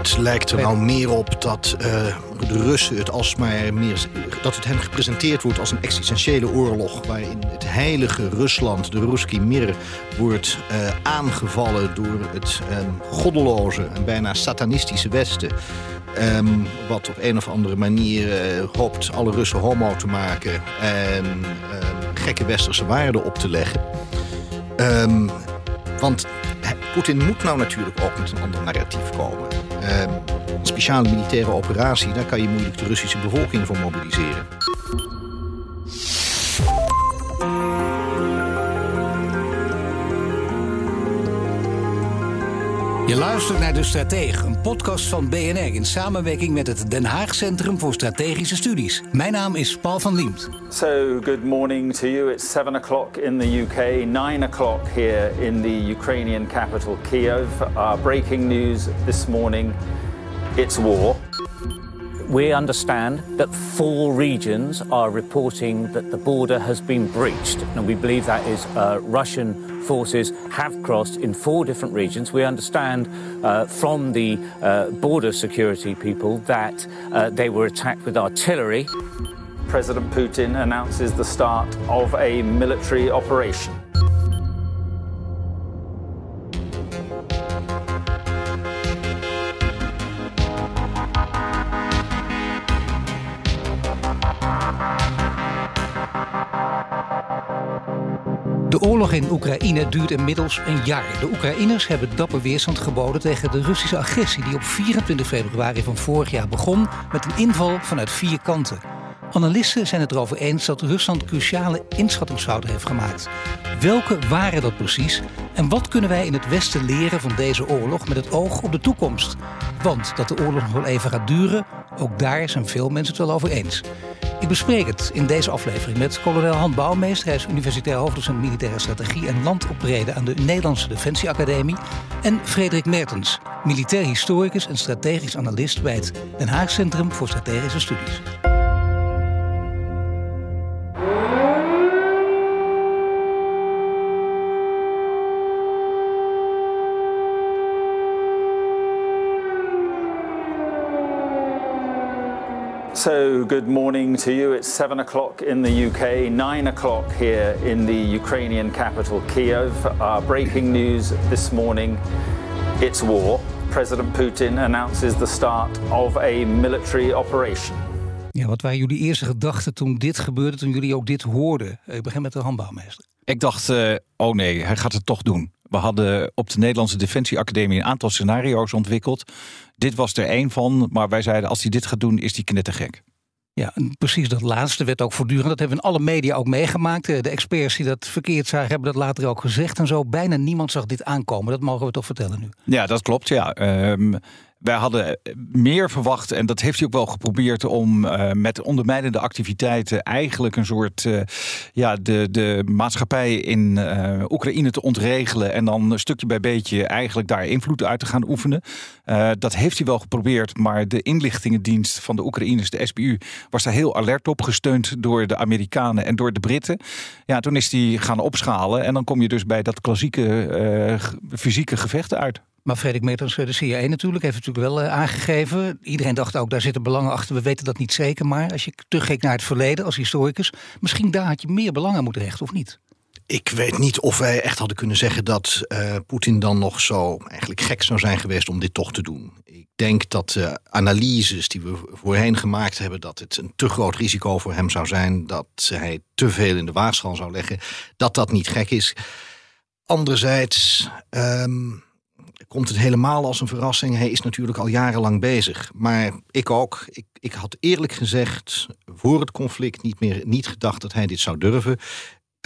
Het lijkt er nou meer op dat uh, de Russen het alsmaar meer. dat het hen gepresenteerd wordt als een existentiële oorlog. waarin het heilige Rusland, de Ruski Mir, wordt uh, aangevallen door het um, goddeloze en bijna satanistische Westen. Um, wat op een of andere manier uh, hoopt alle Russen homo te maken en um, gekke westerse waarden op te leggen. Um, want Poetin moet nou natuurlijk ook met een ander narratief komen. Een speciale militaire operatie, daar kan je moeilijk de Russische bevolking voor mobiliseren. Je luistert naar De Stratege, een podcast van BNR in samenwerking met het Den Haag Centrum voor Strategische Studies. Mijn naam is Paul van Liemt. So, good morning to you. It's 7 o'clock in the UK, 9 o'clock here in the Ukrainian capital Kiev. Our breaking news this morning it's war. We understand that four regions are reporting that the border has been breached, and we believe that is uh, Russian forces have crossed in four different regions. We understand uh, from the uh, border security people that uh, they were attacked with artillery. President Putin announces the start of a military operation. Oorlog in Oekraïne duurt inmiddels een jaar. De Oekraïners hebben dapper weerstand geboden tegen de Russische agressie die op 24 februari van vorig jaar begon met een inval vanuit vier kanten. Analisten zijn het erover eens dat Rusland cruciale inschattingsfouten heeft gemaakt. Welke waren dat precies? En wat kunnen wij in het Westen leren van deze oorlog met het oog op de toekomst? Want dat de oorlog nog wel even gaat duren, ook daar zijn veel mensen het wel over eens. Ik bespreek het in deze aflevering met kolonel Han Bouwmeester. Hij is universitair hoofddocent militaire strategie en landoptreden aan de Nederlandse Defensieacademie. En Frederik Mertens, militair historicus en strategisch analist bij het Den Haag Centrum voor Strategische Studies. So, good morning to you. It's 7 o'clock in the UK, 9 o'clock here in the Ukrainian capital, Kiev. Our breaking news this morning it's war. President Putin announces the start of a military operation. Ja, wat waren jullie eerste gedachten toen dit gebeurde, toen jullie ook dit hoorden? Ik begin met de handbouwmeester. Ik dacht, uh, oh nee, hij gaat het toch doen. We hadden op de Nederlandse Defensieacademie een aantal scenario's ontwikkeld. Dit was er één van, maar wij zeiden als hij dit gaat doen, is hij knettergek. Ja, precies dat laatste werd ook voortdurend. Dat hebben we in alle media ook meegemaakt. De experts die dat verkeerd zagen, hebben dat later ook gezegd en zo. Bijna niemand zag dit aankomen. Dat mogen we toch vertellen nu. Ja, dat klopt. Ja. Um, wij hadden meer verwacht, en dat heeft hij ook wel geprobeerd, om uh, met ondermijnende activiteiten eigenlijk een soort uh, ja, de, de maatschappij in uh, Oekraïne te ontregelen. En dan stukje bij beetje eigenlijk daar invloed uit te gaan oefenen. dat heeft hij wel geprobeerd, maar de inlichtingendienst van de Oekraïners, de SBU, was daar heel alert op, gesteund door de Amerikanen en door de Britten. Ja, toen is hij gaan opschalen en dan kom je dus bij dat klassieke fysieke gevechten uit. Maar Frederik Mertens, de CIA natuurlijk, heeft natuurlijk wel uh, aangegeven. Iedereen dacht ook, daar zitten belangen achter. We weten dat niet zeker. Maar als je terugkeek naar het verleden als historicus... misschien daar had je meer belang aan moeten hechten, of niet? Ik weet niet of wij echt hadden kunnen zeggen dat uh, Poetin dan nog zo eigenlijk gek zou zijn geweest om dit toch te doen. Ik denk dat de analyses die we voorheen gemaakt hebben, dat het een te groot risico voor hem zou zijn, dat hij te veel in de waagschaal zou leggen, dat dat niet gek is. Anderzijds. Um, komt het helemaal als een verrassing. Hij is natuurlijk al jarenlang bezig. Maar ik ook. Ik, ik had eerlijk gezegd voor het conflict niet, meer, niet gedacht dat hij dit zou durven.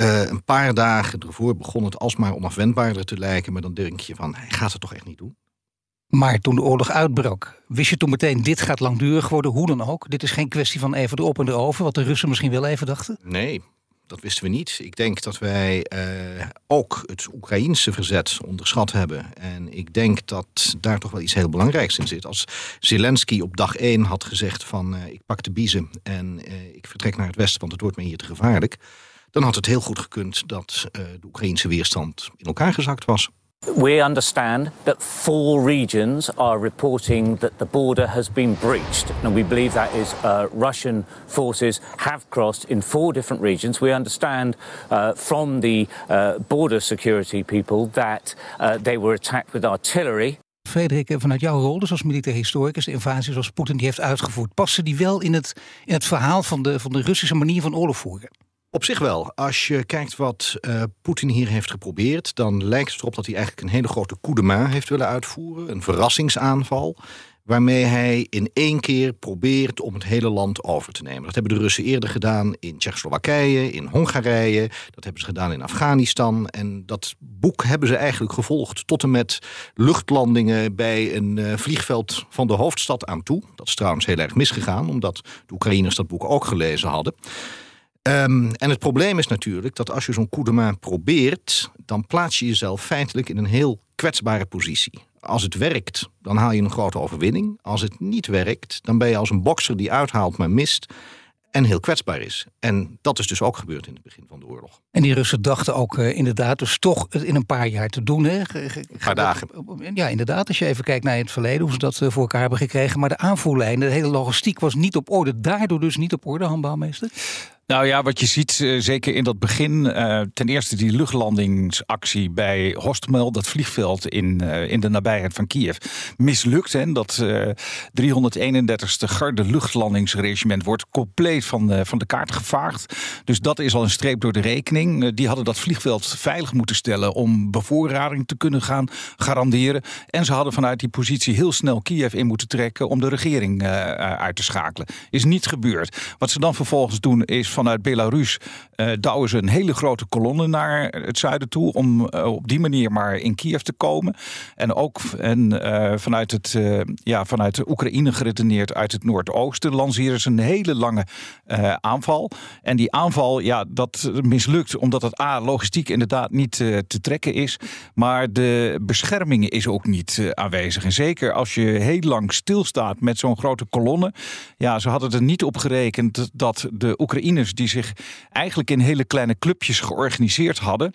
Uh, een paar dagen ervoor begon het alsmaar onafwendbaarder te lijken. Maar dan denk je van, hij gaat het toch echt niet doen? Maar toen de oorlog uitbrak, wist je toen meteen: dit gaat langdurig worden, hoe dan ook? Dit is geen kwestie van even erop en erover, wat de Russen misschien wel even dachten? Nee, dat wisten we niet. Ik denk dat wij uh, ook het Oekraïense verzet onderschat hebben. En ik denk dat daar toch wel iets heel belangrijks in zit. Als Zelensky op dag één had gezegd van uh, ik pak de biezen en uh, ik vertrek naar het westen, want het wordt me hier te gevaarlijk. Dan had het heel goed gekund dat de Oekraïense weerstand in elkaar gezakt was. We understand that four regions are reporting that the border has been breached, and we believe that is uh, Russian forces have crossed in four different regions. We understand uh, from the uh, border security people that uh, they were attacked with artillery. Frederik, vanuit jouw rol, dus als militair historicus, de invasie zoals Poetin die heeft uitgevoerd, passen die wel in het, in het verhaal van de, van de Russische manier van oorlog voeren? Op zich wel. Als je kijkt wat uh, Poetin hier heeft geprobeerd, dan lijkt het erop dat hij eigenlijk een hele grote coup de main heeft willen uitvoeren. Een verrassingsaanval. Waarmee hij in één keer probeert om het hele land over te nemen. Dat hebben de Russen eerder gedaan in Tsjechoslowakije, in Hongarije. Dat hebben ze gedaan in Afghanistan. En dat boek hebben ze eigenlijk gevolgd tot en met luchtlandingen bij een uh, vliegveld van de hoofdstad aan toe. Dat is trouwens heel erg misgegaan, omdat de Oekraïners dat boek ook gelezen hadden. Um, en het probleem is natuurlijk dat als je zo'n coup de main probeert... dan plaats je jezelf feitelijk in een heel kwetsbare positie. Als het werkt, dan haal je een grote overwinning. Als het niet werkt, dan ben je als een bokser die uithaalt maar mist en heel kwetsbaar is. En dat is dus ook gebeurd in het begin van de oorlog. En die Russen dachten ook uh, inderdaad dus toch het in een paar jaar te doen. Hè? Een paar dagen. Ja, inderdaad. Als je even kijkt naar het verleden, hoe ze dat uh, voor elkaar hebben gekregen. Maar de aanvoerlijn, de hele logistiek was niet op orde. Daardoor dus niet op orde, handbouwmeester? Nou ja, wat je ziet, eh, zeker in dat begin, uh, ten eerste die luchtlandingsactie bij Hostomel, dat vliegveld in, uh, in de nabijheid van Kiev, mislukt. En dat uh, 331ste Garde luchtlandingsregiment wordt compleet van, van de kaart gevaagd. Dus dat is al een streep door de rekening. die hadden dat vliegveld veilig moeten stellen om bevoorrading te kunnen gaan garanderen. En ze hadden vanuit die positie heel snel Kiev in moeten trekken om de regering uit te schakelen. Is niet gebeurd. Wat ze dan vervolgens doen is vanuit Belarus uh, douwen ze een hele grote kolonne naar het zuiden toe. Om uh, op die manier maar in Kiev te komen. En ook en, uh, vanuit, het, ja, vanuit de Oekraïne geredeneerd uit het noordoosten lanceren ze een hele lange aanval. En die aanval, ja, dat mislukt omdat het A, logistiek inderdaad niet te trekken is. Maar de bescherming is ook niet aanwezig. En zeker als je heel lang stilstaat met zo'n grote kolonne. Ja, ze hadden er niet op gerekend dat de Oekraïne die zich eigenlijk in hele kleine clubjes georganiseerd hadden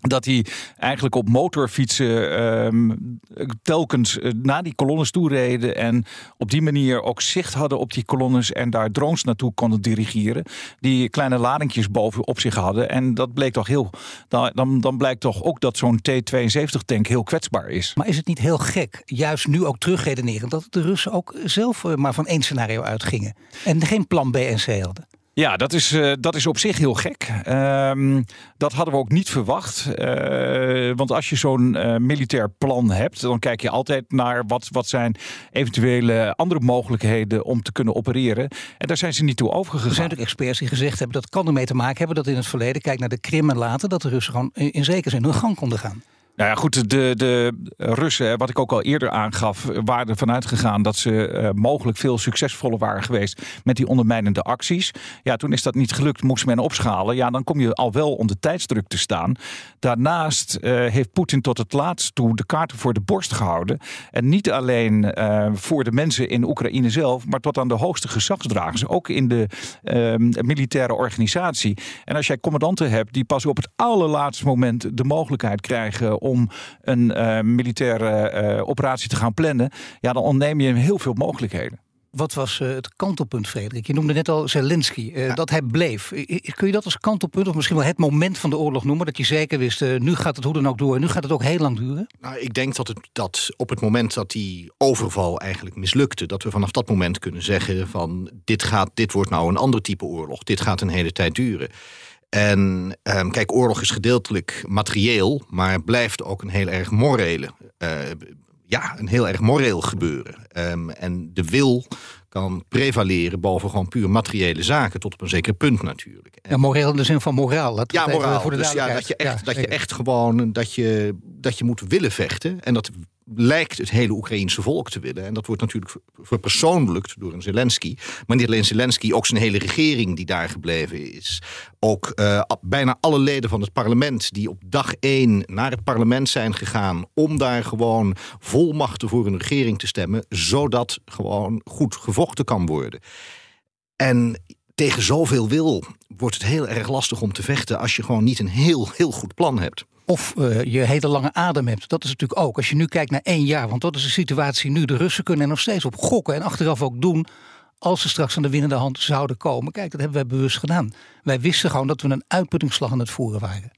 dat die eigenlijk op motorfietsen um, telkens uh, naar die kolonnes toe reden. En op die manier ook zicht hadden op die kolonnes. En daar drones naartoe konden dirigeren. Die kleine ladingjes bovenop zich hadden. En dat bleek toch heel. Dan, dan blijkt toch ook dat zo'n T-72-tank heel kwetsbaar is. Maar is het niet heel gek, juist nu ook terugredenerend, dat de Russen ook zelf uh, maar van één scenario uitgingen. En geen plan B en C hadden? Ja, dat is, uh, dat is op zich heel gek. Um, dat hadden we ook niet verwacht. Uh, want als je zo'n uh, militair plan hebt, dan kijk je altijd naar wat, wat zijn eventuele andere mogelijkheden om te kunnen opereren. En daar zijn ze niet toe overgegaan. Er zijn ook experts die gezegd hebben dat kan ermee te maken hebben dat in het verleden, kijk naar de Krim en later, dat de Russen gewoon in zekere zin hun gang konden gaan. Nou ja, goed, de, de Russen, wat ik ook al eerder aangaf, waren ervan uitgegaan dat ze uh, mogelijk veel succesvoller waren geweest met die ondermijnende acties. Ja, toen is dat niet gelukt, moest men opschalen. Ja, dan kom je al wel onder tijdsdruk te staan. Daarnaast uh, heeft Poetin tot het laatst toe de kaarten voor de borst gehouden. En niet alleen uh, voor de mensen in Oekraïne zelf, maar tot aan de hoogste gezagsdragers, ook in de militaire organisatie. En als jij commandanten hebt die pas op het allerlaatste moment de mogelijkheid krijgen om een uh, militaire uh, operatie te gaan plannen, ja, dan ontneem je hem heel veel mogelijkheden. Wat was uh, het kantelpunt, Frederik? Je noemde net al Zelensky, ja. dat hij bleef. Kun je dat als kantelpunt, of misschien wel het moment van de oorlog noemen? Dat je zeker wist, nu gaat het hoe dan ook door en nu gaat het ook heel lang duren? Nou, ik denk dat, het, dat op het moment dat die overval eigenlijk mislukte, dat we vanaf dat moment kunnen zeggen van dit, gaat, dit wordt nou een ander type oorlog. Dit gaat een hele tijd duren. En um, kijk, oorlog is gedeeltelijk materieel, maar blijft ook een heel erg morele. Uh, ja, een heel erg moreel gebeuren. Um, en de wil kan prevaleren boven gewoon puur materiële zaken, tot op een zeker punt natuurlijk. En ja, moreel in de zin van moraal. Dat ja, moraal. Voor de dus ja, dat je echt, ja, dat je echt gewoon dat je, dat je moet willen vechten. En dat lijkt het hele Oekraïense volk te willen. En dat wordt natuurlijk verpersoonlijkt door een Zelensky. Maar niet alleen Zelensky, ook zijn hele regering die daar gebleven is. Ook uh, bijna alle leden van het parlement die op dag één naar het parlement zijn gegaan... om daar gewoon volmachten voor een regering te stemmen... zodat gewoon goed gevochten kan worden. En tegen zoveel wil wordt het heel erg lastig om te vechten... als je gewoon niet een heel, heel goed plan hebt. Of uh, je hele lange adem hebt. Dat is natuurlijk ook. Als je nu kijkt naar één jaar, want dat is de situatie nu. De Russen kunnen er nog steeds op gokken en achteraf ook doen. Als ze straks aan de winnende hand zouden komen. Kijk, dat hebben wij bewust gedaan. Wij wisten gewoon dat we een uitputtingsslag aan het voeren waren.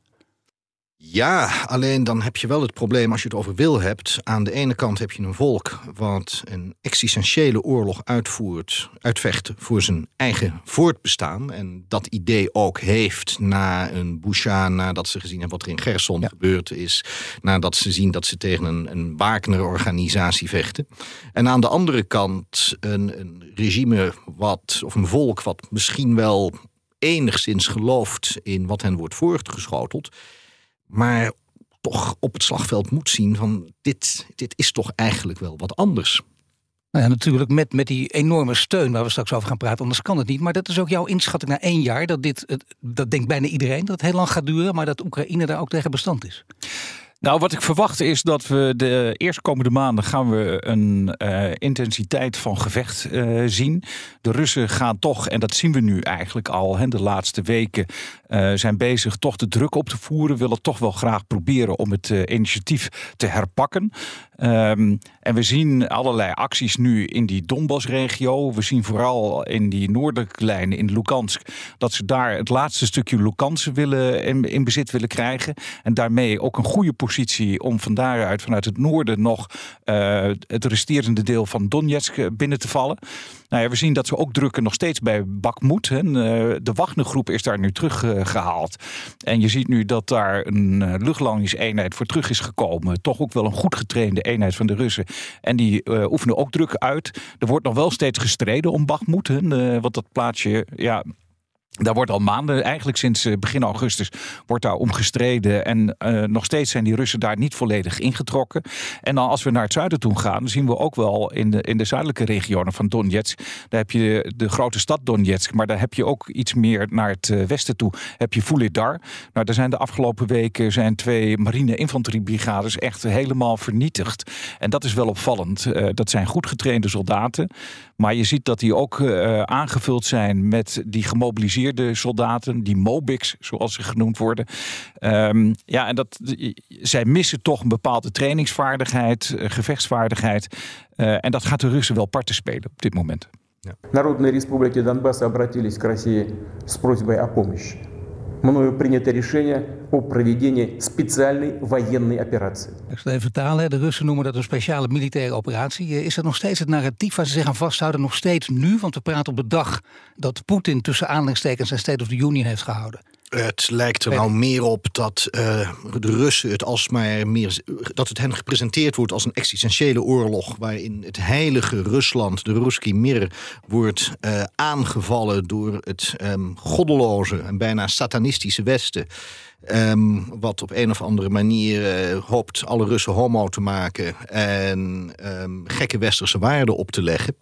Ja, alleen dan heb je wel het probleem als je het over wil hebt. Aan de ene kant heb je een volk wat een existentiële oorlog uitvoert, uitvecht voor zijn eigen voortbestaan. En dat idee ook heeft na een Busha, nadat ze gezien hebben wat er in Gerson gebeurd is. Nadat ze zien dat ze tegen een, een Wagner-organisatie vechten. En aan de andere kant een, een regime wat, of een volk wat misschien wel enigszins gelooft in wat hen wordt voortgeschoteld maar toch op het slagveld moet zien van dit, dit is toch eigenlijk wel wat anders. Nou ja, natuurlijk met, met die enorme steun waar we straks over gaan praten, anders kan het niet. Maar dat is ook jouw inschatting na één jaar, dat dit, dat denkt bijna iedereen, dat het heel lang gaat duren, maar dat Oekraïne daar ook tegen bestand is. Nou, wat ik verwacht is dat we de eerstkomende maanden gaan we een uh, intensiteit van gevecht uh, zien. De Russen gaan toch, en dat zien we nu eigenlijk al, hè, de laatste weken uh, zijn bezig toch de druk op te voeren. Willen toch wel graag proberen om het initiatief te herpakken. Um, en we zien allerlei acties nu in die Donbass-regio. We zien vooral in die noordelijke lijn in Lugansk dat ze daar het laatste stukje Lugansk willen in, bezit willen krijgen. En daarmee ook een goede positie om van daaruit vanuit het noorden nog uh, het resterende deel van Donetsk binnen te vallen. Nou ja, we zien dat ze ook drukken nog steeds bij Bakmoed. Hè. Eh, de Wagnergroep is daar nu teruggehaald. En je ziet nu dat daar een eh, luchtlandingseenheid voor terug is gekomen. Toch ook wel een goed getrainde eenheid van de Russen. En die uh, oefenen ook druk uit. Er wordt nog wel steeds gestreden om Bakmoed. Want dat plaatsje, ja, daar wordt al maanden, eigenlijk sinds eh, begin augustus, wordt daar om gestreden. En uh, nog steeds zijn die Russen daar niet volledig ingetrokken. En dan als we naar het zuiden toe gaan, zien we ook wel in de, in de zuidelijke regionen van Donetsk. Daar heb je de, grote stad Donetsk, maar daar heb je ook iets meer naar het eh, westen toe. Heb je Fulidar. Nou, daar zijn de afgelopen weken zijn twee marine infanteriebrigades echt helemaal vernietigd. En dat is wel opvallend. Dat zijn goed getrainde soldaten. Maar je ziet dat die ook aangevuld zijn met die gemobiliseerde de soldaten, die Mobics, zoals ze genoemd worden. Um, ja, en dat, zij missen toch een bepaalde trainingsvaardigheid, eh, gevechtsvaardigheid. Uh, en dat gaat de Russen wel parten spelen op dit moment. Ja. Народные республики Донбасса обратились к России с просьбой о помощи. мною принято решение о проведении специальной военной операции. Ik zal even vertalen. De Russen noemen dat een speciale militaire operatie. Is dat nog steeds het narratief waar ze zich aan vasthouden? Nog steeds nu? Want we praten op de dag dat Poetin tussen aanleidingstekens zijn State of the Union heeft gehouden. Het lijkt er nou meer op dat uh, de Russen het alsmaar meer. dat het hen gepresenteerd wordt als een existentiële oorlog. waarin het heilige Rusland, de Ruski Mir, wordt uh, aangevallen door het um, goddeloze en bijna satanistische Westen. Um, wat op een of andere manier uh, hoopt alle Russen homo te maken en um, gekke westerse waarden op te leggen.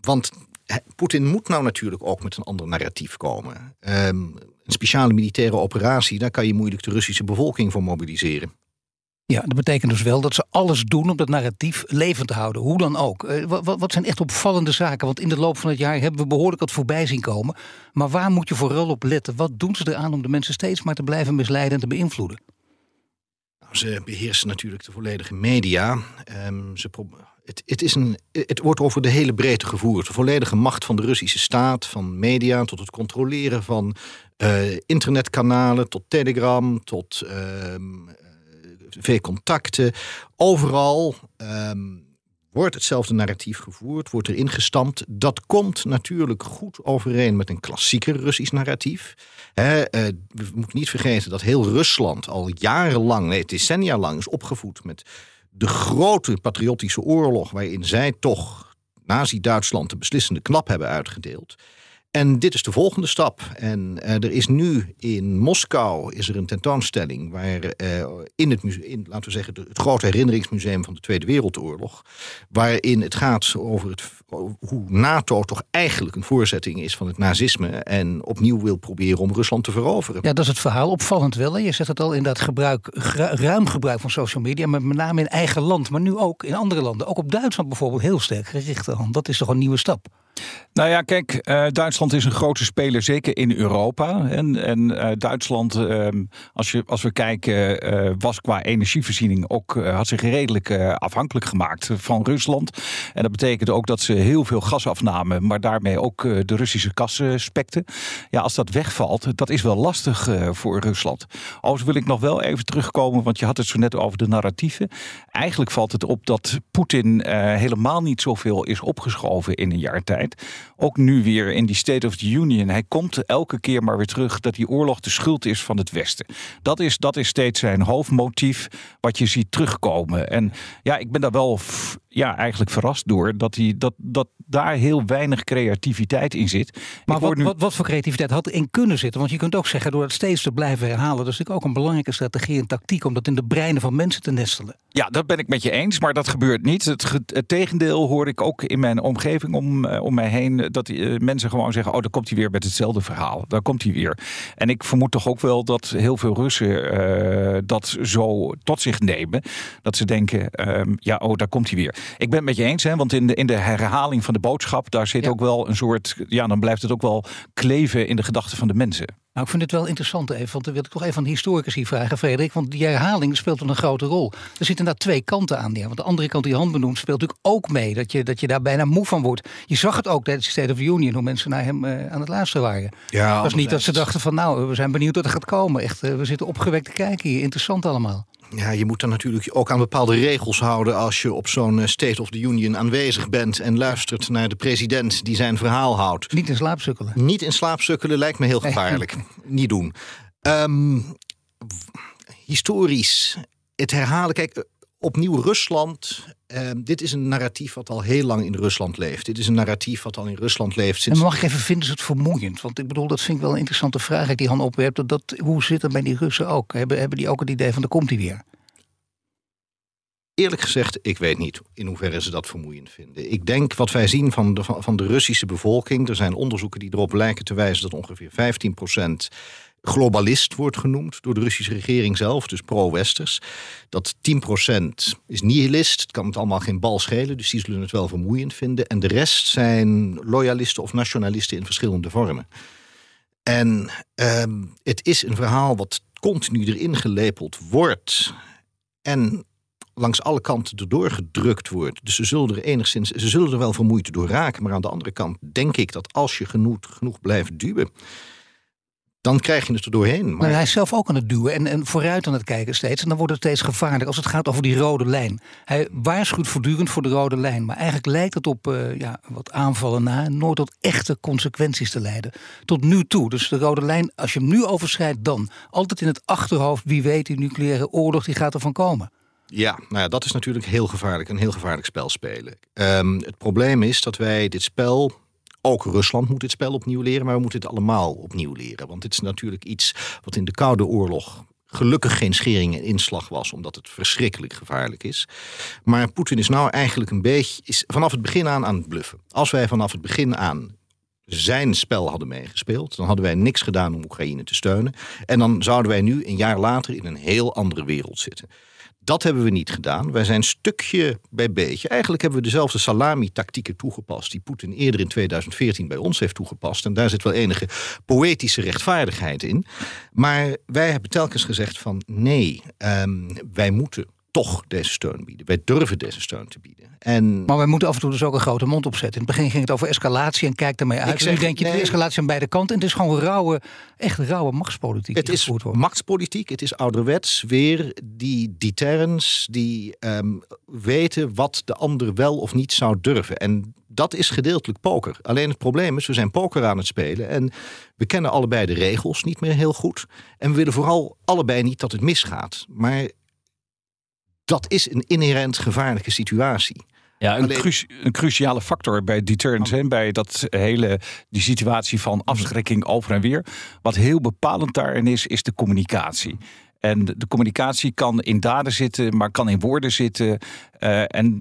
want Poetin moet nou natuurlijk ook met een ander narratief komen. Um, een speciale militaire operatie, daar kan je moeilijk de Russische bevolking voor mobiliseren. Ja, dat betekent dus wel dat ze alles doen om dat narratief levend te houden. Hoe dan ook. Eh, wat, wat, zijn echt opvallende zaken? Want in de loop van het jaar hebben we behoorlijk wat voorbij zien komen. Maar waar moet je vooral op letten? Wat doen ze eraan om de mensen steeds maar te blijven misleiden en te beïnvloeden? Nou, ze beheersen natuurlijk de volledige media. Um, ze het, het, is een, het wordt over de hele breedte gevoerd. De volledige macht van de Russische staat, van media tot het controleren van uh, internetkanalen, tot Telegram, tot uh, V-contacten. Overal um, wordt hetzelfde narratief gevoerd, wordt er ingestampt. Dat komt natuurlijk goed overeen met een klassieker Russisch narratief. He, uh, we moeten niet vergeten dat heel Rusland al jarenlang, nee, decennia lang is opgevoed met de grote patriotische oorlog, waarin zij toch Nazi-Duitsland de beslissende knap hebben uitgedeeld. En dit is de volgende stap. En uh, er is nu in Moskou is er een tentoonstelling waar uh, in het in, laten we zeggen, het grote herinneringsmuseum van de Tweede Wereldoorlog, waarin het gaat over het, hoe NATO toch eigenlijk een voorzetting is van het nazisme en opnieuw wil proberen om Rusland te veroveren. Ja, dat is het verhaal. Opvallend wel. Je zegt het al in dat gebruik, ruim gebruik van social media, met name in eigen land, maar nu ook in andere landen. Ook op Duitsland bijvoorbeeld heel sterk gericht. Dat is toch een nieuwe stap? Nou ja, kijk, uh, Duitsland is een grote speler, zeker in Europa. En, en uh, Duitsland, uh, als, je, als we kijken, eh, was qua energievoorziening ook, had zich redelijk afhankelijk gemaakt van Rusland. En dat betekent ook dat ze heel veel gas afnamen, maar daarmee ook de Russische kassen spekten. Ja, als dat wegvalt, dat is wel lastig voor Rusland. Overigens wil ik nog wel even terugkomen, want je had het zo net over de narratieven. Eigenlijk valt het op dat Poetin helemaal niet zoveel is opgeschoven in een jaar tijd. Ook nu weer in die State of the Union. Hij komt elke keer maar weer terug dat die oorlog de schuld is van het Westen. Dat is, dat is steeds zijn hoofdmotief wat je ziet terugkomen. En ja, ik ben daar wel ja, eigenlijk verrast door dat, hij, dat, dat daar heel weinig creativiteit in zit. Maar wat, nu... wat, wat, voor creativiteit had in kunnen zitten? Want je kunt ook zeggen, door het steeds te blijven herhalen, dat is natuurlijk ook een belangrijke strategie en tactiek om dat in de breinen van mensen te nestelen. Ja, dat ben ik met je eens, maar dat gebeurt niet. Het, het tegendeel hoor ik ook in mijn omgeving om, uh, om mij heen, dat uh, mensen gewoon zeggen, oh, dan komt hij weer met hetzelfde verhaal. Daar komt hij weer. En ik vermoed toch ook wel dat heel veel Russen uh, dat zo tot zich nemen. Dat ze denken, ehm, ja, oh, daar komt hij weer. Ik ben het met je eens, hè, want in de, in de herhaling van de boodschap, daar zit ook wel een soort, ja, dan blijft het ook wel kleven in de gedachten van de mensen. Nou, ik vind het wel interessant even, want dan wil ik toch even aan de historicus hier vragen, Frederik. Want die herhaling speelt een grote rol. Er zitten inderdaad twee kanten aan. Ja, want de andere kant die hand benoemt speelt natuurlijk ook mee. Dat je, dat je daar bijna moe van wordt. Je zag het ook tijdens de State of the Union, hoe mensen naar hem uh, aan het luisteren waren. Ja, het was niet dat ze dachten van nou, we zijn benieuwd wat er gaat komen. Echt, uh, we zitten opgewekt te kijken hier. Interessant allemaal. Ja, je moet dan natuurlijk ook aan bepaalde regels houden als je op zo'n eh, State of the Union aanwezig bent en luistert naar de president die zijn verhaal houdt. Niet in slaapsukkelen. Niet in slaapsukkelen lijkt me heel gevaarlijk. Niet doen. Um, historisch, het herhalen. Kijk, opnieuw Rusland. Uh, dit is een narratief wat al heel lang in Rusland leeft. Dit is een narratief wat al in Rusland leeft. Sinds... En mag ik even, vinden ze het vermoeiend? Want ik bedoel, dat vind ik wel een interessante vraag die Han opwerpt. Dat, dat, hoe zit het bij die Russen ook? Hebben, hebben die ook het idee van, daar komt hij weer? Eerlijk gezegd, ik weet niet in hoeverre ze dat vermoeiend vinden. Ik denk wat wij zien van de, van de Russische bevolking... er zijn onderzoeken die erop lijken te wijzen dat ongeveer 15 globalist wordt genoemd door de Russische regering zelf, dus pro-westers. Dat 10% is nihilist, het kan het allemaal geen bal schelen, dus die zullen het wel vermoeiend vinden. En de rest zijn loyalisten of nationalisten in verschillende vormen. En ehm, het is een verhaal wat continu erin gelepeld wordt. En langs alle kanten erdoor gedrukt wordt. Dus ze zullen er enigszins, ze zullen er wel vermoeid door raken. Maar aan de andere kant denk ik dat als je genoeg, genoeg blijft duwen, dan krijg je het er doorheen. Maar... hij is zelf ook aan het duwen en, en vooruit aan het kijken steeds. En dan wordt het steeds gevaarlijk als het gaat over die rode lijn. Hij waarschuwt voortdurend voor de rode lijn. Maar eigenlijk lijkt het op uh, ja, wat aanvallen na... nooit tot echte consequenties te leiden. Tot nu toe. Dus de rode lijn, als je hem nu overschrijdt, dan... altijd in het achterhoofd, wie weet, die nucleaire oorlog die gaat ervan komen. Ja, nou ja, dat is natuurlijk heel gevaarlijk. Een heel gevaarlijk spel spelen. Um, het probleem is dat wij dit spel ook Rusland moet dit spel opnieuw leren, maar we moeten het allemaal opnieuw leren. Want dit is natuurlijk iets wat in de Koude Oorlog gelukkig geen schering en inslag was, omdat het verschrikkelijk gevaarlijk is. Maar Poetin is nou eigenlijk een beetje is vanaf het begin aan aan het bluffen. Als wij vanaf het begin aan zijn spel hadden meegespeeld, dan hadden wij niks gedaan om Oekraïne te steunen. En dan zouden wij nu een jaar later in een heel andere wereld zitten. Dat hebben we niet gedaan. Wij zijn stukje bij beetje. Eigenlijk hebben we dezelfde salami-tactieken toegepast. die Poetin eerder in 2014 bij ons heeft toegepast. En daar zit wel enige poëtische rechtvaardigheid in. Maar wij hebben telkens gezegd: van nee, um, wij moeten toch deze steun bieden. Wij durven deze steun te bieden. En... Maar wij moeten af en toe dus ook een grote mond opzetten. In het begin ging het over escalatie en kijk ermee uit. Zeg, nu denk je, nee, de escalatie aan beide kanten. En het is gewoon rauwe, echt rauwe machtspolitiek. Het is machtspolitiek, het is ouderwets weer die deterrence, die um, weten wat de ander wel of niet zou durven. En dat is gedeeltelijk poker. Alleen het probleem is, we zijn poker aan het spelen en we kennen allebei de regels niet meer heel goed. En we willen vooral allebei niet dat het misgaat. Maar dat is een inherent gevaarlijke situatie. Ja, een, een cruciale factor bij deterrence en bij dat hele, die situatie van afschrikking over en weer. Wat heel bepalend daarin is, is de communicatie. En de communicatie kan in daden zitten, maar kan in woorden zitten. Uh, en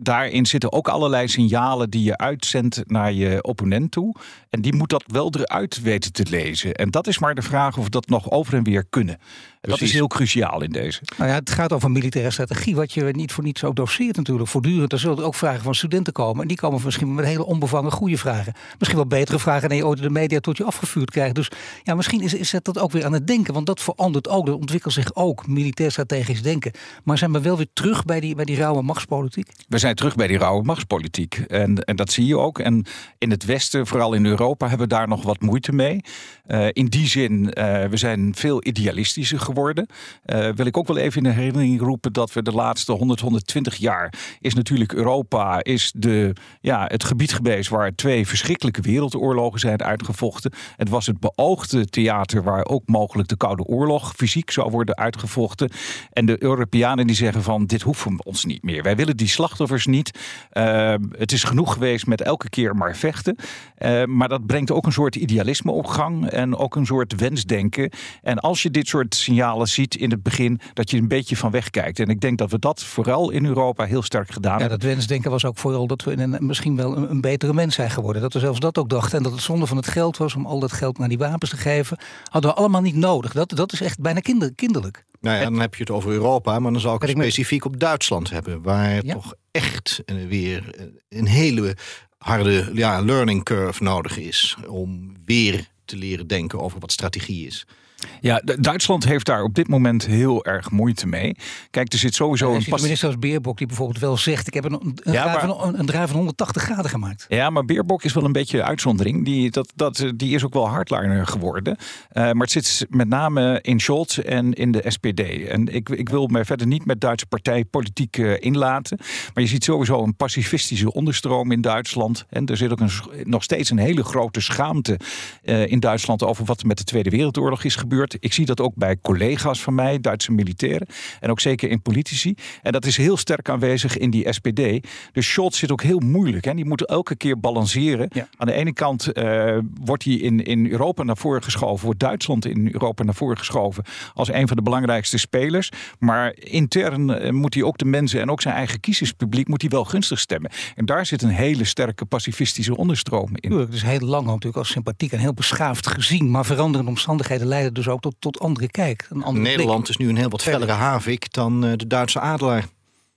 daarin zitten ook allerlei signalen die je uitzendt naar je opponent toe. En die moet dat wel eruit weten te lezen. En dat is maar de vraag of we dat nog over en weer kunnen. Dat is heel cruciaal in deze. Nou ja, het gaat over militaire strategie, wat je niet voor niets ook doseert natuurlijk. Voortdurend, er zullen ook vragen van studenten komen. En die komen misschien met hele onbevangen goede vragen. Misschien wel betere vragen dan je ooit de media tot je afgevuurd krijgt. Dus ja, misschien is, is dat ook weer aan het denken. Want dat verandert ook, dat ontwikkelt zich ook, militair strategisch denken. Maar zijn we wel weer terug bij die, bij die rauwe machtspolitiek? We zijn terug bij die rauwe machtspolitiek. En, en dat zie je ook. En in het Westen, vooral in Europa, hebben we daar nog wat moeite mee. Uh, in die zin, uh, we zijn veel idealistischer geworden. Uh, wil ik ook wel even in de herinnering roepen dat we de laatste 100, 120 jaar is natuurlijk Europa is de, ja, het gebied geweest waar twee verschrikkelijke wereldoorlogen zijn uitgevochten. Het was het beoogde theater waar ook mogelijk de Koude Oorlog fysiek zou worden uitgevochten. En de Europeanen die zeggen van dit hoeven ons niet meer. Wij willen die slachtoffers niet. Uh, het is genoeg geweest met elke keer maar vechten. Uh, maar dat brengt ook een soort idealisme op gang en ook een soort wensdenken. En als je dit soort signalen ziet in het begin, dat je een beetje van wegkijkt. En ik denk dat we dat vooral in Europa heel sterk gedaan hebben. Ja, dat wensdenken was ook vooral dat we een, misschien wel een, een, betere mens zijn geworden. Dat we zelfs dat ook dachten. En dat het zonde van het geld was om al dat geld naar die wapens te geven. Hadden we allemaal niet nodig. Dat, dat is echt bijna kinder, kinderlijk. Nou ja, dan heb je het over Europa, maar dan zou ik het specifiek op Duitsland hebben. Waar toch echt weer een hele harde ja, learning curve nodig is. Om weer te leren denken over wat strategie is. Ja, Duitsland heeft daar op dit moment heel erg moeite mee. Kijk, er zit sowieso een... Pas... minister als Beerbok die bijvoorbeeld wel zegt... ik heb een, een, ja, draai, van, een draai van 180 graden gemaakt. Ja, maar Beerbok is wel een beetje uitzondering. Die, dat, dat, die is ook wel hardliner geworden. Uh, maar het zit met name in Scholz en in de SPD. En ik, ik wil mij verder niet met Duitse partijpolitiek uh, inlaten. Maar je ziet sowieso een pacifistische onderstroom in Duitsland. En er zit ook een, nog steeds een hele grote schaamte uh, in Duitsland... over wat er met de Tweede Wereldoorlog is gebeurd. Ik zie dat ook bij collega's van mij, Duitse militairen. En ook zeker in politici. En dat is heel sterk aanwezig in die SPD. Dus Scholz zit ook heel moeilijk. Hè. Die moet elke keer balanceren. Aan de ene kant uh, wordt hij in, in Europa naar voren geschoven. Wordt Duitsland in Europa naar voren geschoven. Als een van de belangrijkste spelers. Maar intern uh, moet hij ook de mensen en ook zijn eigen kiezerspubliek moet hij wel gunstig stemmen. En daar zit een hele sterke pacifistische onderstroom in. Tuurlijk, dus heel lang natuurlijk als sympathiek en heel beschaafd gezien. Maar veranderende omstandigheden leiden dus dus ook tot, tot andere kijk. Een andere Nederland is nu een heel wat fellere havik dan uh, de Duitse adelaar.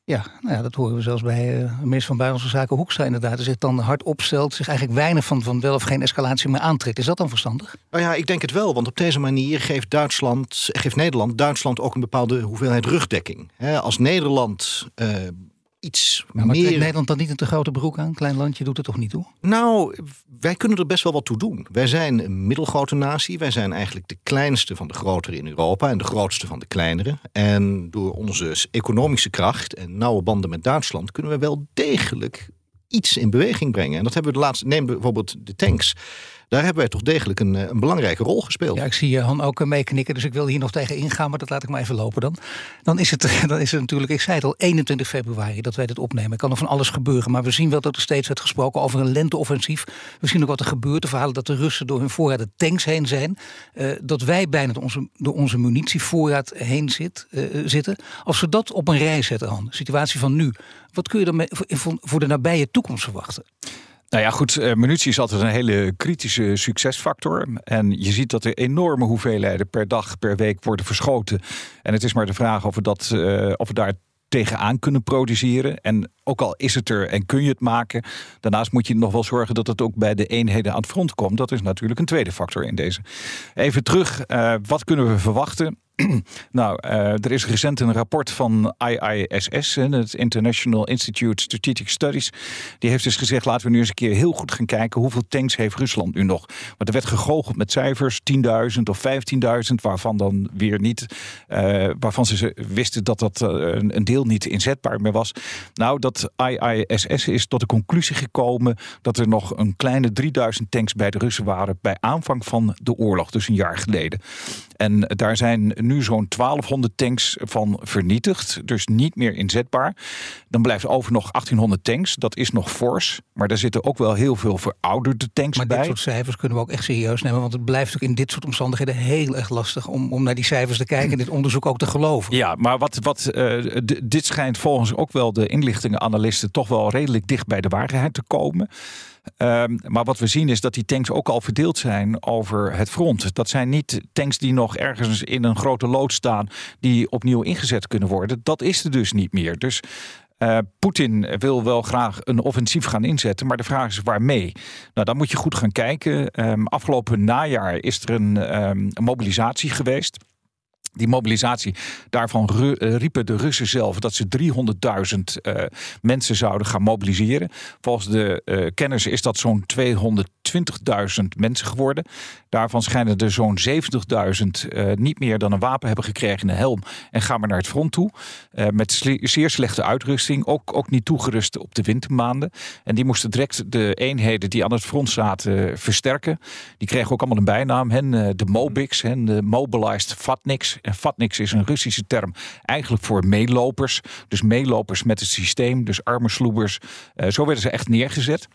Ja, nou ja, dat horen we zelfs bij uh, minister van Buitenlandse Zaken Hoekstra inderdaad. Dat zich dan hard opstelt, zich eigenlijk weinig van, van wel of geen escalatie meer aantrekt. Is dat dan verstandig? Nou ja, ik denk het wel. Want op deze manier geeft, Duitsland, geeft Nederland Duitsland ook een bepaalde hoeveelheid rugdekking. als Nederland uh, iets maar meer... Nederland dan niet een te grote broek aan? Klein landje doet het toch niet toe? Nou, wij kunnen er best wel wat toe doen. Wij zijn een middelgrote natie. Wij zijn eigenlijk de kleinste van de grotere in Europa en de grootste van de kleinere. En door onze economische kracht en nauwe banden met Duitsland kunnen we wel degelijk iets in beweging brengen. En dat hebben we de laatste. Neem bijvoorbeeld de tanks. Daar hebben wij toch degelijk een, eh, een belangrijke rol gespeeld. Ja, ik zie Han ook eh, meeknikken, dus ik wil hier nog tegen ingaan, maar dat laat ik maar even lopen dan. Dan is, het, dan is het natuurlijk, ik zei het al, 21 februari dat wij dit opnemen. Kan er van alles gebeuren, maar we zien wel dat er steeds werd gesproken over een lenteoffensief. We zien ook wat er gebeurt, de verhalen dat de Russen door hun voorraad tanks heen zijn. Dat wij bijna door onze, door onze munitievoorraad heen zit, zitten. Als we dat op een rij zetten, Han, de situatie van nu, wat kun je dan voor de nabije toekomst verwachten? Nou ja, goed, uh, munitie is altijd een hele kritische succesfactor. En je ziet dat er enorme hoeveelheden per dag, per week worden verschoten. En het is maar de vraag of we, dat, uh, of we daar tegenaan kunnen produceren. En ook al is het er en kun je het maken, daarnaast moet je nog wel zorgen dat het ook bij de eenheden aan het front komt. Dat is natuurlijk een tweede factor in deze. Even terug, uh, wat kunnen we verwachten? nou, uh, er is recent een rapport van IISS, het International Institute Strategic Studies. Die heeft dus gezegd, laten we nu eens een keer heel goed gaan kijken hoeveel tanks heeft Rusland nu nog. Want er werd gegoocheld met cijfers, 10.000 of 15.000, waarvan dan weer niet, uh, waarvan ze wisten dat dat uh, een deel niet inzetbaar meer was. Nou, dat IISS is tot de conclusie gekomen dat er nog een kleine 3000 tanks bij de Russen waren bij aanvang van de oorlog, dus een jaar geleden. En daar zijn nu zo'n 1200 tanks van vernietigd. Dus niet meer inzetbaar. Dan blijft over nog 1800 tanks. Dat is nog fors. Maar daar zitten ook wel heel veel verouderde tanks maar bij. dit soort cijfers kunnen we ook echt serieus nemen. Want het blijft ook in dit soort omstandigheden heel erg lastig om, om naar die cijfers te kijken en dit onderzoek ook te geloven. Ja, maar wat, wat, uh, dit schijnt volgens ook wel de inlichtingenanalisten toch wel redelijk dicht bij de waarheid te komen. Um, maar wat we zien is dat die tanks ook al verdeeld zijn over het front. Dat zijn niet tanks die nog ergens in een grote loods staan, die opnieuw ingezet kunnen worden. Dat is er dus niet meer. Dus uh, Poetin wil wel graag een offensief gaan inzetten, maar de vraag is waarmee? Nou, dan moet je goed gaan kijken. Um, afgelopen najaar is er een, een mobilisatie geweest. Die mobilisatie, daarvan eh, riepen de Russen zelf dat ze 300.000 uh, mensen zouden gaan mobiliseren. Volgens de uh, kenners is dat zo'n 220.000 mensen geworden. Daarvan schijnen er zo'n 70.000 uh, niet meer dan een wapen hebben gekregen, een helm, en gaan maar naar het front toe. met sle zeer slechte uitrusting, ook, ook niet toegerust op de wintermaanden. En die moesten direct de eenheden die aan het front zaten versterken. Die kregen ook allemaal een bijnaam, hen, de Mobiks, hen, de Mobilized Fatniks. En Fatniks is een Russische term eigenlijk voor meelopers. Dus meelopers met het systeem, dus arme sloebers. Zo werden ze echt neergezet.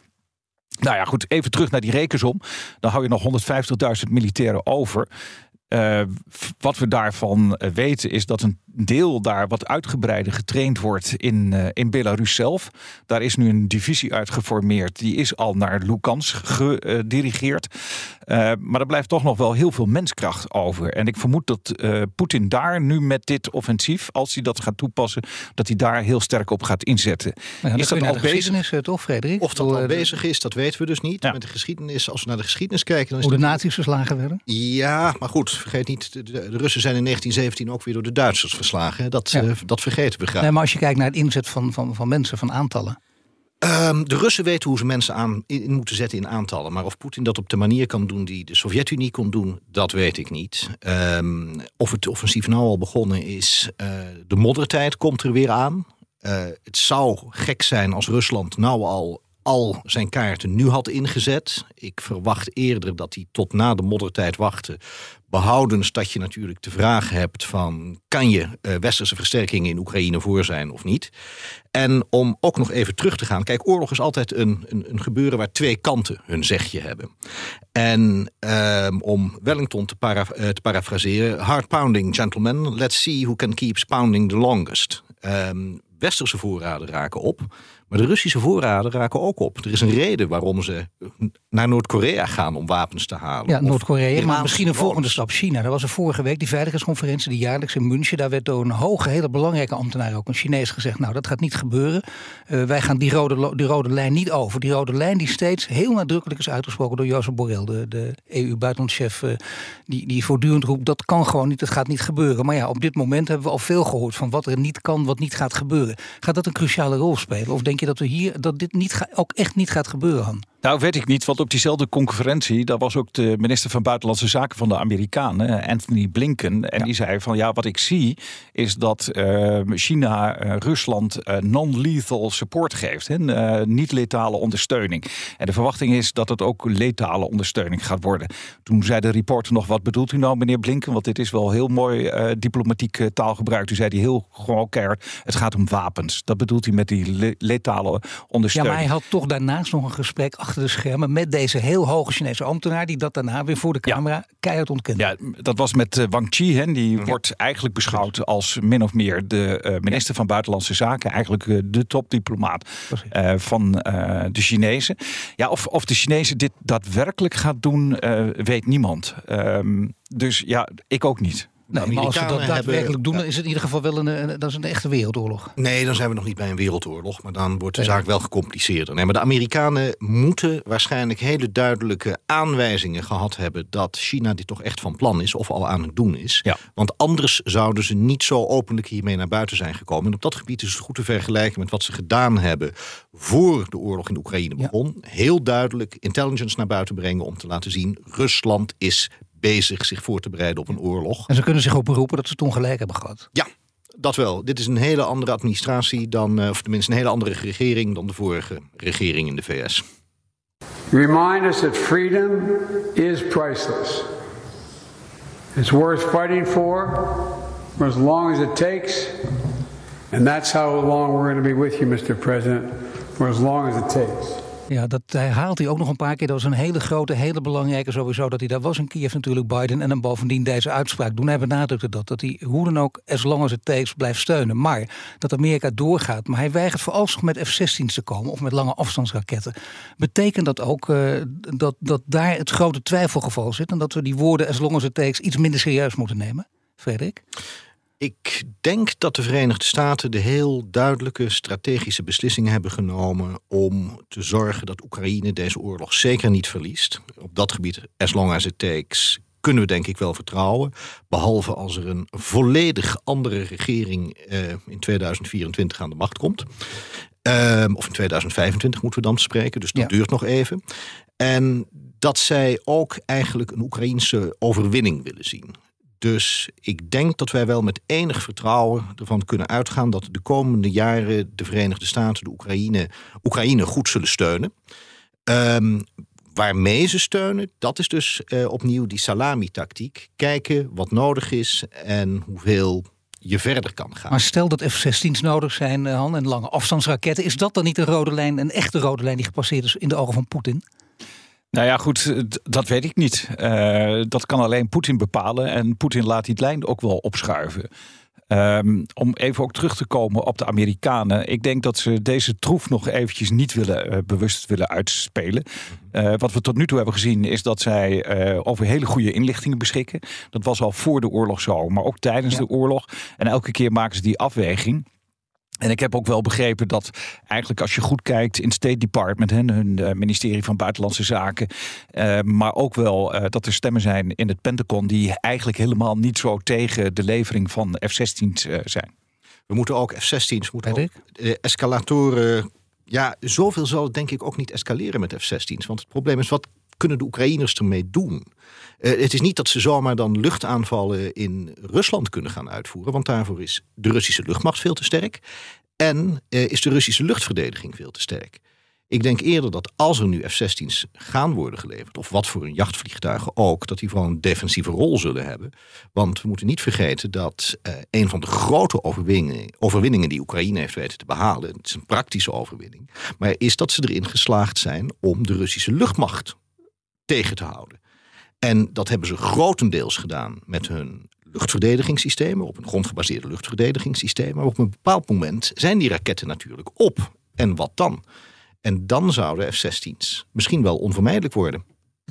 Nou ja, goed, even terug naar die rekensom. Dan hou je nog 150.000 militairen over. Uh, wat we daarvan weten is dat een deel daar wat uitgebreider getraind wordt in, uh, in Belarus zelf. Daar is nu een divisie uitgeformeerd. Die is al naar Lukansk gedirigeerd. Uh, maar er blijft toch nog wel heel veel menskracht over. En ik vermoed dat Poetin daar nu met dit offensief, als hij dat gaat toepassen, dat hij daar heel sterk op gaat inzetten. Ja, is dat al bezig? toch, Frederik? Of dat al bezig is, dat weten we dus niet. Ja. Met de geschiedenis, als we naar de geschiedenis kijken, dan is Hoe de nazi's verslagen werden? Ja, maar goed vergeet niet, de, de, Russen zijn in 1917 ook weer door de Duitsers verslagen. Dat, ja. uh, dat vergeten we graag. Nee, maar als je kijkt naar het inzet van, van, van mensen, van aantallen. Um, de Russen weten hoe ze mensen aan, in moeten zetten in aantallen. Maar of Poetin dat op de manier kan doen die de Sovjet-Unie kon doen, dat weet ik niet. Um, of het offensief nou al begonnen is, uh, de moddertijd komt er weer aan. Uh, het zou gek zijn als Rusland nou al al zijn kaarten nu had ingezet. Ik verwacht eerder dat hij tot na de moddertijd wachtte. Behoudens dat je natuurlijk de vraag hebt van... kan je uh, westerse versterkingen in Oekraïne voor zijn of niet? En om ook nog even terug te gaan... kijk, oorlog is altijd een, een, een gebeuren waar twee kanten hun zegje hebben. En um, om Wellington te, para, uh, te parafraseren... hard pounding, gentlemen, let's see who can keep pounding the longest. Um, westerse voorraden raken op... Maar de Russische voorraden raken ook op. Er is een reden waarom ze naar Noord-Korea gaan om wapens te halen. Ja, Noord-Korea. Maar misschien een volgende stap China. Er was er vorige week die veiligheidsconferentie, die jaarlijks in München. Daar werd door een hoge, hele belangrijke ambtenaar, ook een Chinees, gezegd: Nou, dat gaat niet gebeuren. Uh, wij gaan die rode, die rode lijn niet over. Die rode lijn die steeds heel nadrukkelijk is uitgesproken door Jozef Borrell, de, de EU-buitenlandchef. Uh, die, die voortdurend roept: dat kan gewoon niet, dat gaat niet gebeuren. Maar ja, op dit moment hebben we al veel gehoord van wat er niet kan, wat niet gaat gebeuren. Gaat dat een cruciale rol spelen? Of denk dat, we hier, dat dit niet ga, ook echt niet gaat gebeuren, Han? Nou, weet ik niet, want op diezelfde conferentie, daar was ook de minister van Buitenlandse Zaken van de Amerikanen, Anthony Blinken. En ja. die zei van ja, wat ik zie is dat uh, China uh, Rusland uh, non-lethal support geeft. Hè? niet-letale ondersteuning. En de verwachting is dat het ook letale ondersteuning gaat worden. Toen zei de reporter nog, wat bedoelt u nou meneer Blinken? Want dit is wel heel mooi diplomatiek taalgebruik. Toen zei hij heel gewoon keihard, het gaat om wapens. Dat bedoelt hij met die le letale ondersteuning. Ja, maar hij had toch daarnaast nog een gesprek achter de schermen met deze heel hoge Chinese ambtenaar die dat daarna weer voor de camera ja. keihard ontkent. Ja, dat was met uh, Wang Chi. Hè. Die ja. wordt eigenlijk beschouwd als min of meer de uh, minister ja. van Buitenlandse Zaken. Eigenlijk uh, de topdiplomaat van de Chinezen. Ja, of, of de Chinezen dit daadwerkelijk gaat doen, weet niemand. Um, dus ja, ik ook niet. Nee, maar als ze dat daadwerkelijk doen, dan is het in ieder geval wel een, een, dat is een echte wereldoorlog. Nee, dan zijn we nog niet bij een wereldoorlog. Maar dan wordt de zaak wel gecompliceerder. Nee, maar de Amerikanen moeten waarschijnlijk hele duidelijke aanwijzingen gehad hebben... dat China dit toch echt van plan is of al aan het doen is. Ja. Want anders zouden ze niet zo openlijk hiermee naar buiten zijn gekomen. En op dat gebied is het goed te vergelijken met wat ze gedaan hebben... voor de oorlog in Oekraïne begon. Ja. Heel duidelijk intelligence naar buiten brengen om te laten zien... Rusland is bezig zich voor te bereiden op een oorlog. En ze kunnen zich ook beroepen dat ze het ongelijk hebben gehad. Ja, dat wel. Dit is een hele andere administratie dan, of tenminste een hele andere regering dan de vorige regering in de VS. Remind us that freedom is priceless. It's worth fighting for for as long as it takes. And that's how long we're going to be with you, Mr. President, for as long as it takes. Ja, dat herhaalt hij ook nog een paar keer. Dat was een hele grote, hele belangrijke sowieso dat hij daar was in Kiev natuurlijk, Biden. En dan bovendien deze uitspraak doen. Hij benadrukte dat, dat hij hoe dan ook, as long as blijft steunen. Maar dat Amerika doorgaat. Maar hij weigert vooralsnog met F-16's te komen of met lange afstandsraketten. Betekent dat ook uh, dat, dat daar het grote twijfelgeval zit en dat we die woorden as long as iets minder serieus moeten nemen? Frederik? Ik denk dat de Verenigde Staten de heel duidelijke strategische beslissingen hebben genomen om te zorgen dat Oekraïne deze oorlog zeker niet verliest. Op dat gebied, as long as it takes, kunnen we denk ik wel vertrouwen. Behalve als er een volledig andere regering eh, in 2024 aan de macht komt. Uh, of in 2025 moeten we dan spreken, dus dat duurt nog even. En dat zij ook eigenlijk een Oekraïense overwinning willen zien. Dus ik denk dat wij wel met enig vertrouwen ervan kunnen uitgaan dat de komende jaren de Verenigde Staten de Oekraïne, Oekraïne goed zullen steunen. Um, waarmee ze steunen, dat is dus uh, opnieuw die salami-tactiek. Kijken wat nodig is en hoeveel je verder kan gaan. Maar stel dat F-16's nodig zijn, eh, Han, en lange afstandsraketten, is dat dan niet een rode lijn, een echte rode lijn die gepasseerd is in de ogen van Poetin? Nou ja, goed, dat weet ik niet. Uh, dat kan alleen Poetin bepalen. En Poetin laat die lijn ook wel opschuiven. Um, om even ook terug te komen op de Amerikanen. Ik denk dat ze deze troef nog eventjes niet willen, uh, bewust willen uitspelen. Uh, wat we tot nu toe hebben gezien is dat zij over hele goede inlichtingen beschikken. Dat was al voor de oorlog zo, maar ook tijdens ja. de oorlog. En elke keer maken ze die afweging. En ik heb ook wel begrepen dat eigenlijk als je goed kijkt in het State Department, hè, hun uh, ministerie van Buitenlandse Zaken, uh, maar ook wel uh, dat er stemmen zijn in het Pentagon die eigenlijk helemaal niet zo tegen de levering van F-16's zijn. We moeten ook F-16's, moeten ook, escalatoren. Ja, zoveel zal het denk ik ook niet escaleren met F-16's. Want het probleem is, wat kunnen de Oekraïners ermee doen? Uh, het is niet dat ze zomaar dan luchtaanvallen in Rusland kunnen gaan uitvoeren, want daarvoor is de Russische luchtmacht veel te sterk en uh, is de Russische luchtverdediging veel te sterk. Ik denk eerder dat als er nu F-16's gaan worden geleverd, of wat voor een jachtvliegtuigen ook, dat die vooral een defensieve rol zullen hebben. Want we moeten niet vergeten dat uh, een van de grote overwinningen, overwinningen die Oekraïne heeft weten te behalen, het is een praktische overwinning, maar is dat ze erin geslaagd zijn om de Russische luchtmacht tegen te houden. En dat hebben ze grotendeels gedaan met hun luchtverdedigingssystemen, op een grondgebaseerde luchtverdedigingssysteem. Maar op een bepaald moment zijn die raketten natuurlijk op. En wat dan? En dan zouden F-16's misschien wel onvermijdelijk worden.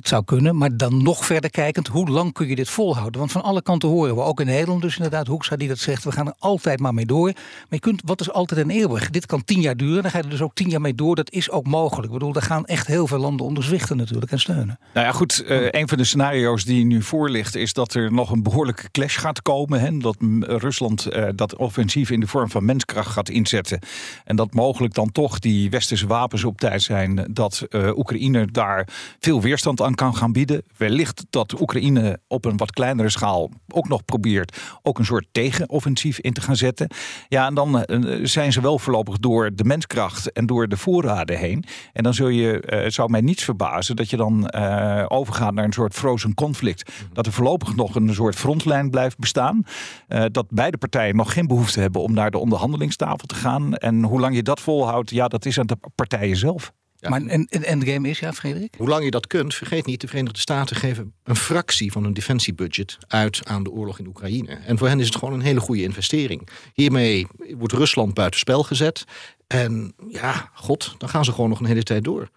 Zou kunnen, maar dan nog verder kijkend, hoe lang kun je dit volhouden? Want van alle kanten horen we, ook in Nederland dus inderdaad, Hoekstra die dat zegt, we gaan er altijd maar mee door. Maar je kunt, wat is altijd een eeuwig? Dit kan tien jaar duren, dan ga je er dus ook tien jaar mee door. Dat is ook mogelijk. Ik bedoel, daar gaan echt heel veel landen onder zwichten natuurlijk en steunen. Nou ja, goed, uh, een van de scenario's die nu voor ligt, is dat er nog een behoorlijke clash gaat komen. Hè? Dat Rusland uh, dat offensief in de vorm van menskracht gaat inzetten. En dat mogelijk dan toch die westerse wapens op tijd zijn, dat uh, Oekraïne daar veel weerstand aan kan gaan bieden. Wellicht dat Oekraïne op een wat kleinere schaal ook nog probeert ook een soort tegenoffensief in te gaan zetten. Ja, en dan uh, zijn ze wel voorlopig door de menskracht en door de voorraden heen. En dan zul je, uh, zou mij niets verbazen dat je dan uh, overgaat naar een soort frozen conflict. Dat er voorlopig nog een soort frontlijn blijft bestaan. dat beide partijen nog geen behoefte hebben om naar de onderhandelingstafel te gaan. En hoe lang je dat volhoudt, ja, dat is aan de partijen zelf. Ja. Maar een, een endgame is, ja, Frederik? Hoe lang je dat kunt, vergeet niet, de Verenigde Staten geven een fractie van hun defensiebudget uit aan de oorlog in Oekraïne. En voor hen is het gewoon een hele goede investering. Hiermee wordt Rusland buitenspel gezet. En ja, god, dan gaan ze gewoon nog een hele tijd door.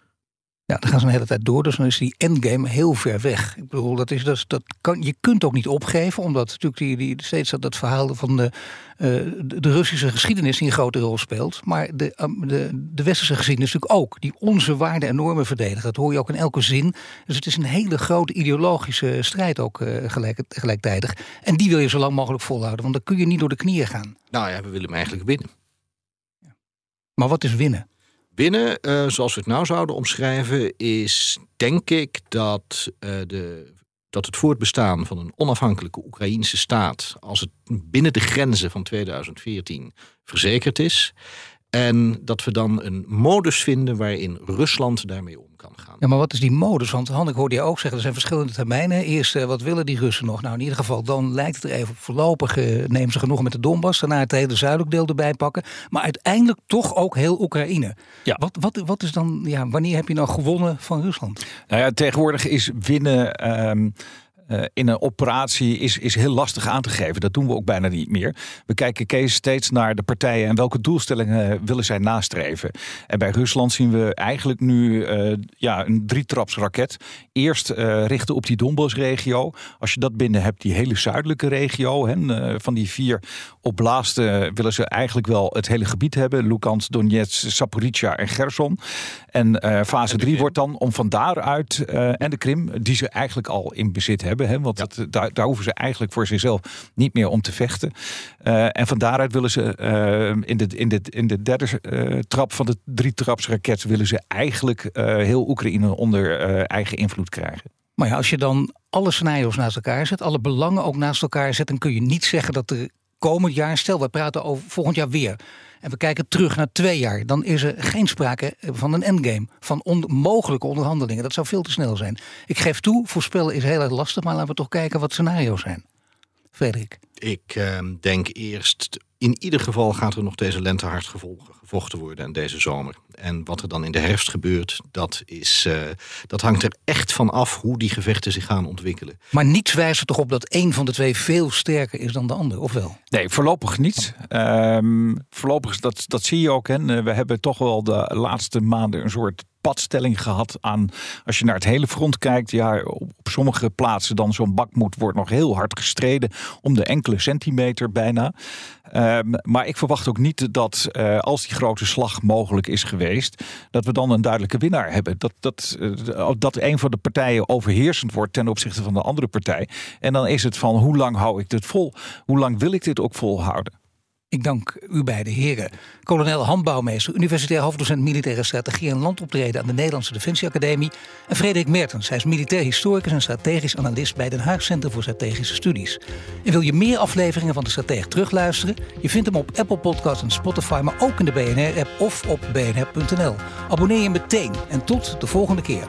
Ja, dan gaan ze een hele tijd door, dus dan is die endgame heel ver weg. Ik bedoel, dat is, dat, dat kan, je kunt ook niet opgeven, omdat natuurlijk die, die, steeds dat, dat verhaal van de, uh, de Russische geschiedenis die een grote rol speelt. Maar de, um, de, de westerse geschiedenis natuurlijk ook, die onze waarden en normen verdedigen. Dat hoor je ook in elke zin. Dus het is een hele grote ideologische strijd ook uh, gelijk, gelijktijdig. En die wil je zo lang mogelijk volhouden, want dan kun je niet door de knieën gaan. Nou ja, we willen hem eigenlijk winnen. Ja. Maar wat is winnen? Winnen, uh, zoals we het nou zouden omschrijven, is denk ik dat, uh, de, dat het voortbestaan van een onafhankelijke Oekraïnse staat, als het binnen de grenzen van 2014 verzekerd is, en dat we dan een modus vinden waarin Rusland daarmee om kan gaan. gaan. Ja, maar wat is die modus? Want Han, ik hoorde je ook zeggen, er zijn verschillende termijnen. Eerst, uh, wat willen die Russen nog? Nou, in ieder geval, dan lijkt het er even voorlopig, uh, nemen ze genoeg met de Donbass. Daarna het hele zuidelijk deel erbij pakken. Maar uiteindelijk toch ook heel Oekraïne. Ja. Wat, wat, wat is dan, ja, wanneer heb je nou gewonnen van Rusland? Nou ja, tegenwoordig is winnen... Um uh, in een operatie is, is heel lastig aan te geven. Dat doen we ook bijna niet meer. We kijken Kees steeds naar de partijen en welke doelstellingen willen zij nastreven. En bij Rusland zien we eigenlijk nu uh, ja, een drietrapsraket. Eerst uh, richten op die Donbass-regio. Als je dat binnen hebt, die hele zuidelijke regio. Hè, van die vier oblaasten willen ze eigenlijk wel het hele gebied hebben. Lukansk, Donetsk, Zaporizhia en Gerson. En fase 3 wordt dan om van daaruit en de Krim, die ze eigenlijk al in bezit hebben. Hè, want het, daar, daar, hoeven ze eigenlijk voor zichzelf niet meer om te vechten. Uh, en van daaruit willen ze in, de, in, de, in de derde trap van de drie trapsraket willen ze eigenlijk heel Oekraïne onder eigen invloed krijgen. Maar ja, als je dan alle scenario's naast elkaar zet, alle belangen ook naast elkaar zet, dan kun je niet zeggen dat er komend jaar, stel we praten over volgend jaar weer en we kijken terug naar twee jaar, dan is er geen sprake van een endgame, van onmogelijke onderhandelingen. Dat zou veel te snel zijn. Ik geef toe, voorspellen is heel erg lastig, maar laten we toch kijken wat scenario's zijn. Frederik. Ik uh, denk eerst, in ieder geval gaat er nog deze lente hard gevochten worden en deze zomer. En wat er dan in de herfst gebeurt, dat, is, uh, dat hangt er echt van af hoe die gevechten zich gaan ontwikkelen. Maar niets wijst er toch op dat één van de twee veel sterker is dan de ander, of wel? Nee, voorlopig niet. Um, voorlopig, dat, dat zie je ook. Hè. We hebben toch wel de laatste maanden een soort padstelling gehad aan, als je naar het hele front kijkt, ja, op, sommige plaatsen dan zo'n bakmoed wordt nog heel hard gestreden om de enkele centimeter bijna. Um, maar ik verwacht ook niet dat uh, als die grote slag mogelijk is geweest, dat we dan een duidelijke winnaar hebben. Dat, dat, uh, dat een van de partijen overheersend wordt ten opzichte van de andere partij. En dan is het van hoe lang hou ik dit vol? Hoe lang wil ik dit ook volhouden? Ik dank u beide heren. Kolonel Handbouwmeester, universitair hoofddocent militaire strategie en landoptreden aan de Nederlandse Defensieacademie. En Frederik Mertens, hij is militair historicus en strategisch analist bij Den Haag Centrum voor Strategische Studies. En wil je meer afleveringen van de Stratege terugluisteren? Je vindt hem op Apple Podcasts en Spotify, maar ook in de BNR-app of op bnr.nl. Abonneer je meteen en tot de volgende keer.